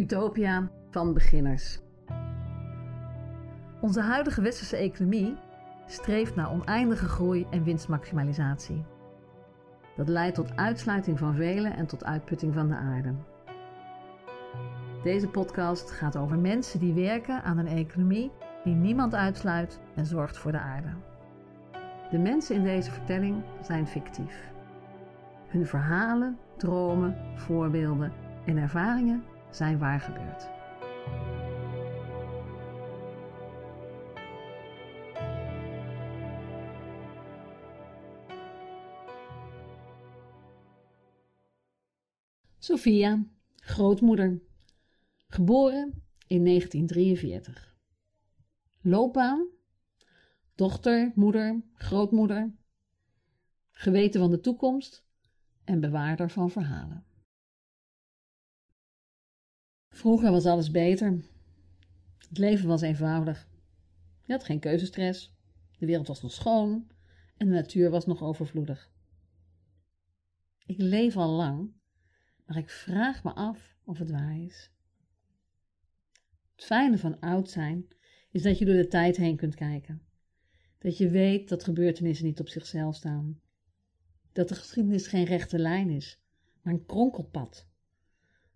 Utopia van beginners. Onze huidige westerse economie streeft naar oneindige groei en winstmaximalisatie. Dat leidt tot uitsluiting van velen en tot uitputting van de aarde. Deze podcast gaat over mensen die werken aan een economie die niemand uitsluit en zorgt voor de aarde. De mensen in deze vertelling zijn fictief. Hun verhalen, dromen, voorbeelden en ervaringen zijn waar gebeurd. Sophia, grootmoeder, geboren in 1943. Loopbaan, dochter, moeder, grootmoeder, geweten van de toekomst en bewaarder van verhalen. Vroeger was alles beter. Het leven was eenvoudig. Je had geen keuzestress. De wereld was nog schoon en de natuur was nog overvloedig. Ik leef al lang, maar ik vraag me af of het waar is. Het fijne van oud zijn is dat je door de tijd heen kunt kijken. Dat je weet dat gebeurtenissen niet op zichzelf staan. Dat de geschiedenis geen rechte lijn is, maar een kronkelpad.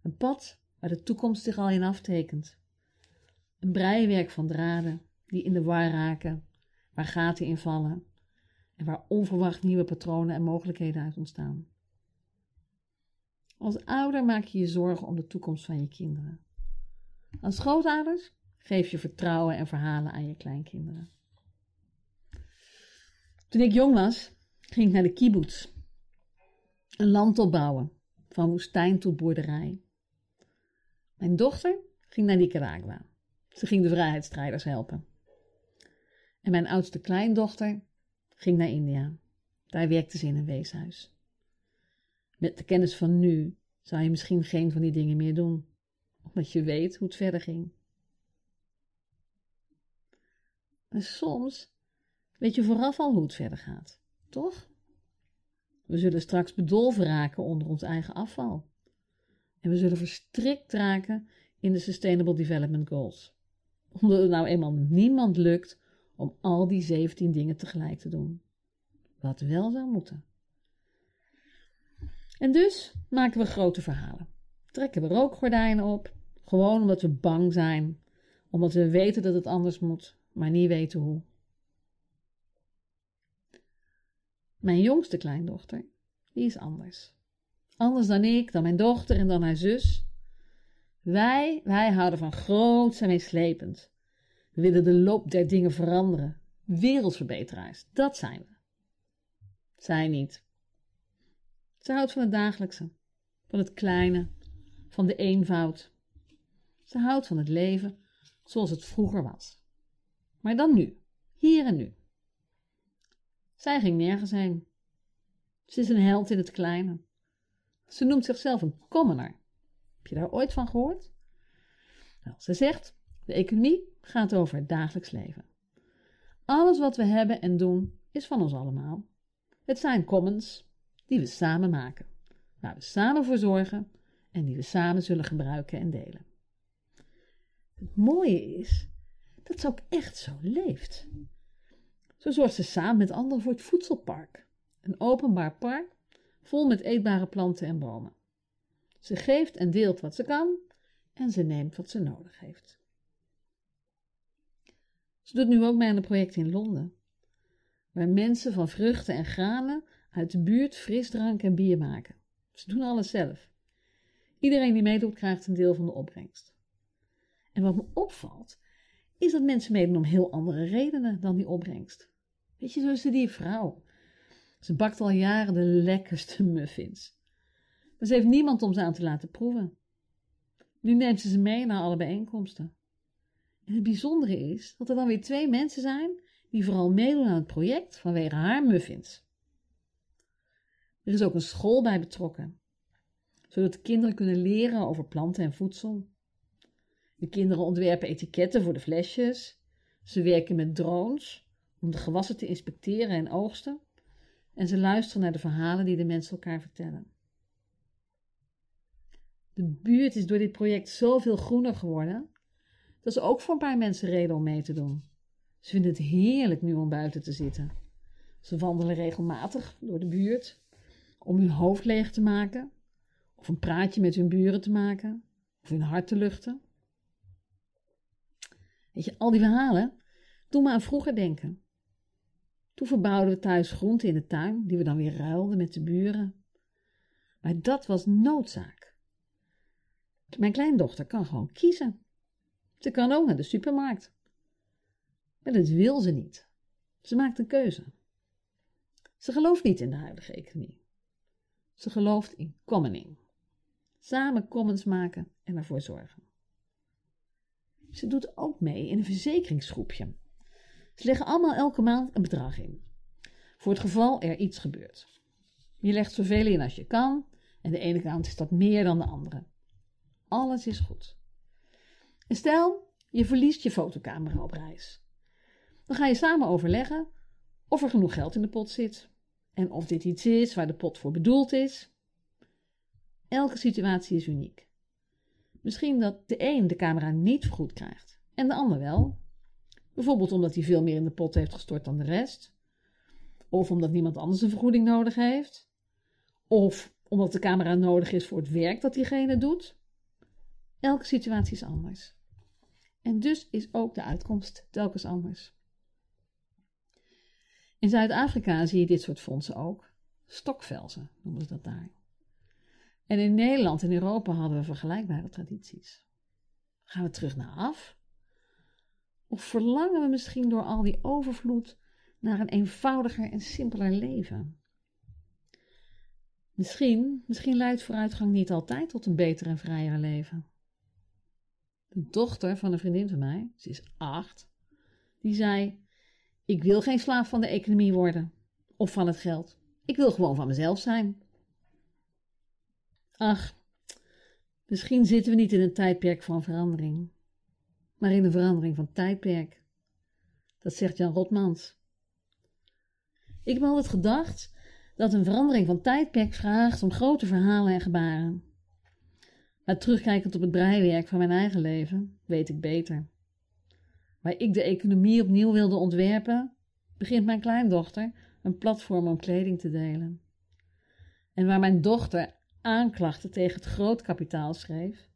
Een pad waar de toekomst zich al in aftekent. Een breiwerk van draden die in de war raken, waar gaten in vallen en waar onverwacht nieuwe patronen en mogelijkheden uit ontstaan. Als ouder maak je je zorgen om de toekomst van je kinderen. Als grootouders geef je vertrouwen en verhalen aan je kleinkinderen. Toen ik jong was, ging ik naar de kibbutz. Een land opbouwen, van woestijn tot boerderij. Mijn dochter ging naar Nicaragua. Ze ging de vrijheidsstrijders helpen. En mijn oudste kleindochter ging naar India. Daar werkte ze in een weeshuis. Met de kennis van nu zou je misschien geen van die dingen meer doen, omdat je weet hoe het verder ging. En soms weet je vooraf al hoe het verder gaat, toch? We zullen straks bedolven raken onder ons eigen afval. En we zullen verstrikt raken in de Sustainable Development Goals. Omdat het nou eenmaal niemand lukt om al die 17 dingen tegelijk te doen. Wat wel zou moeten. En dus maken we grote verhalen. Trekken we rookgordijnen op, gewoon omdat we bang zijn, omdat we weten dat het anders moet, maar niet weten hoe. Mijn jongste kleindochter, die is anders. Anders dan ik, dan mijn dochter en dan haar zus. Wij, wij houden van groots en meeslepend. We willen de loop der dingen veranderen. Wereldverbeteraars, dat zijn we. Zij niet. Ze houdt van het dagelijkse, van het kleine, van de eenvoud. Ze houdt van het leven zoals het vroeger was. Maar dan nu, hier en nu. Zij ging nergens heen. Ze is een held in het kleine. Ze noemt zichzelf een commoner. Heb je daar ooit van gehoord? Nou, ze zegt: de economie gaat over het dagelijks leven. Alles wat we hebben en doen is van ons allemaal. Het zijn commons die we samen maken, waar we samen voor zorgen en die we samen zullen gebruiken en delen. Het mooie is dat ze ook echt zo leeft. Zo zorgt ze samen met anderen voor het voedselpark, een openbaar park vol met eetbare planten en bomen. Ze geeft en deelt wat ze kan en ze neemt wat ze nodig heeft. Ze doet nu ook mee aan een project in Londen, waar mensen van vruchten en granen uit de buurt frisdrank en bier maken. Ze doen alles zelf. Iedereen die meedoet krijgt een deel van de opbrengst. En wat me opvalt, is dat mensen meedoen om heel andere redenen dan die opbrengst. Weet je, zoals die vrouw ze bakt al jaren de lekkerste muffins. Maar ze heeft niemand om ze aan te laten proeven. Nu neemt ze ze mee naar alle bijeenkomsten. En het bijzondere is dat er dan weer twee mensen zijn die vooral meedoen aan het project vanwege haar muffins. Er is ook een school bij betrokken, zodat de kinderen kunnen leren over planten en voedsel. De kinderen ontwerpen etiketten voor de flesjes. Ze werken met drones om de gewassen te inspecteren en oogsten en ze luisteren naar de verhalen die de mensen elkaar vertellen. De buurt is door dit project zoveel groener geworden. Dat is ook voor een paar mensen reden om mee te doen. Ze vinden het heerlijk nu om buiten te zitten. Ze wandelen regelmatig door de buurt om hun hoofd leeg te maken, of een praatje met hun buren te maken, of hun hart te luchten. Weet je, al die verhalen doen me aan vroeger denken. Toen verbouwden we thuis groenten in de tuin, die we dan weer ruilden met de buren. Maar dat was noodzaak. Mijn kleindochter kan gewoon kiezen. Ze kan ook naar de supermarkt. Maar dat wil ze niet. Ze maakt een keuze. Ze gelooft niet in de huidige economie. Ze gelooft in commoning. Samen commons maken en ervoor zorgen. Ze doet ook mee in een verzekeringsgroepje. Ze leggen allemaal elke maand een bedrag in. Voor het geval er iets gebeurt. Je legt zoveel in als je kan en de ene kant is dat meer dan de andere. Alles is goed. En stel, je verliest je fotocamera op reis. Dan ga je samen overleggen of er genoeg geld in de pot zit en of dit iets is waar de pot voor bedoeld is. Elke situatie is uniek. Misschien dat de een de camera niet vergoed krijgt en de ander wel. Bijvoorbeeld omdat hij veel meer in de pot heeft gestort dan de rest. Of omdat niemand anders een vergoeding nodig heeft. Of omdat de camera nodig is voor het werk dat diegene doet. Elke situatie is anders. En dus is ook de uitkomst telkens anders. In Zuid-Afrika zie je dit soort fondsen ook. Stokvelzen noemen ze dat daar. En in Nederland en Europa hadden we vergelijkbare tradities. Gaan we terug naar af? Of verlangen we misschien door al die overvloed naar een eenvoudiger en simpeler leven? Misschien, misschien leidt vooruitgang niet altijd tot een beter en vrijer leven. De dochter van een vriendin van mij, ze is acht, die zei: ik wil geen slaaf van de economie worden of van het geld. Ik wil gewoon van mezelf zijn. Ach, misschien zitten we niet in een tijdperk van verandering, maar in een verandering van tijdperk. Dat zegt Jan Rotmans. Ik heb altijd gedacht dat een verandering van tijdperk vraagt om grote verhalen en gebaren. Maar terugkijkend op het breiwerk van mijn eigen leven, weet ik beter waar ik de economie opnieuw wilde ontwerpen, begint mijn kleindochter een platform om kleding te delen. En waar mijn dochter aanklachten tegen het grootkapitaal schreef,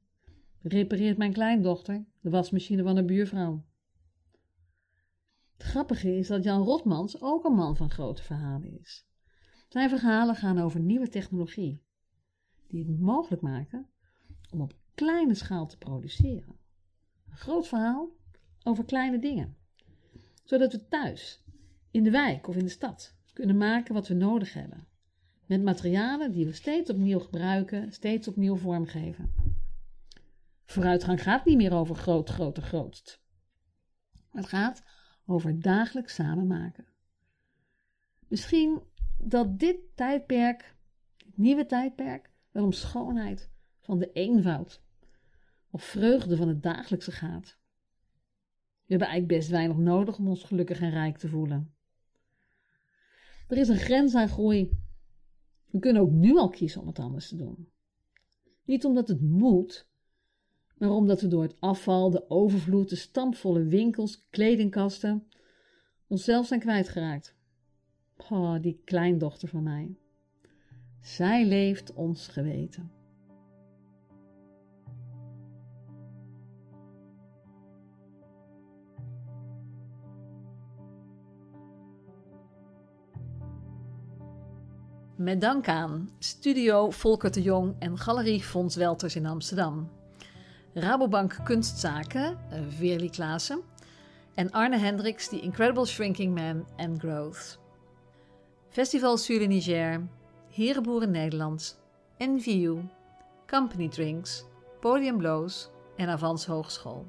repareert mijn kleindochter de wasmachine van de buurvrouw. Het grappige is dat Jan Rotmans ook een man van grote verhalen is. Zijn verhalen gaan over nieuwe technologie, die het mogelijk maken om op kleine schaal te produceren. Een groot verhaal over kleine dingen. Zodat we thuis, in de wijk of in de stad, kunnen maken wat we nodig hebben. Met materialen die we steeds opnieuw gebruiken, steeds opnieuw vormgeven. Vooruitgang gaat niet meer over groot, groter, grootst. Het gaat over dagelijks samenmaken. Misschien dat dit tijdperk, dit nieuwe tijdperk, wel om schoonheid van de eenvoud of vreugde van het dagelijkse gaat. We hebben eigenlijk best weinig nodig om ons gelukkig en rijk te voelen. Er is een grens aan groei. We kunnen ook nu al kiezen om het anders te doen. Niet omdat het moet, maar omdat we door het afval, de overvloed, de stampvolle winkels, kledingkasten onszelf zijn kwijtgeraakt. Oh, die kleindochter van mij. Zij leeft ons geweten. Met dank aan Studio Volker de Jong en Galerie Fons Welters in Amsterdam. Rabobank Kunstzaken, eh, Veerli Klaassen. En Arne Hendricks, The Incredible Shrinking Man and Growth. Festival Sur Niger, Herenboeren Nederland, NVU, Company Drinks, Podium Blows en Avans Hogeschool.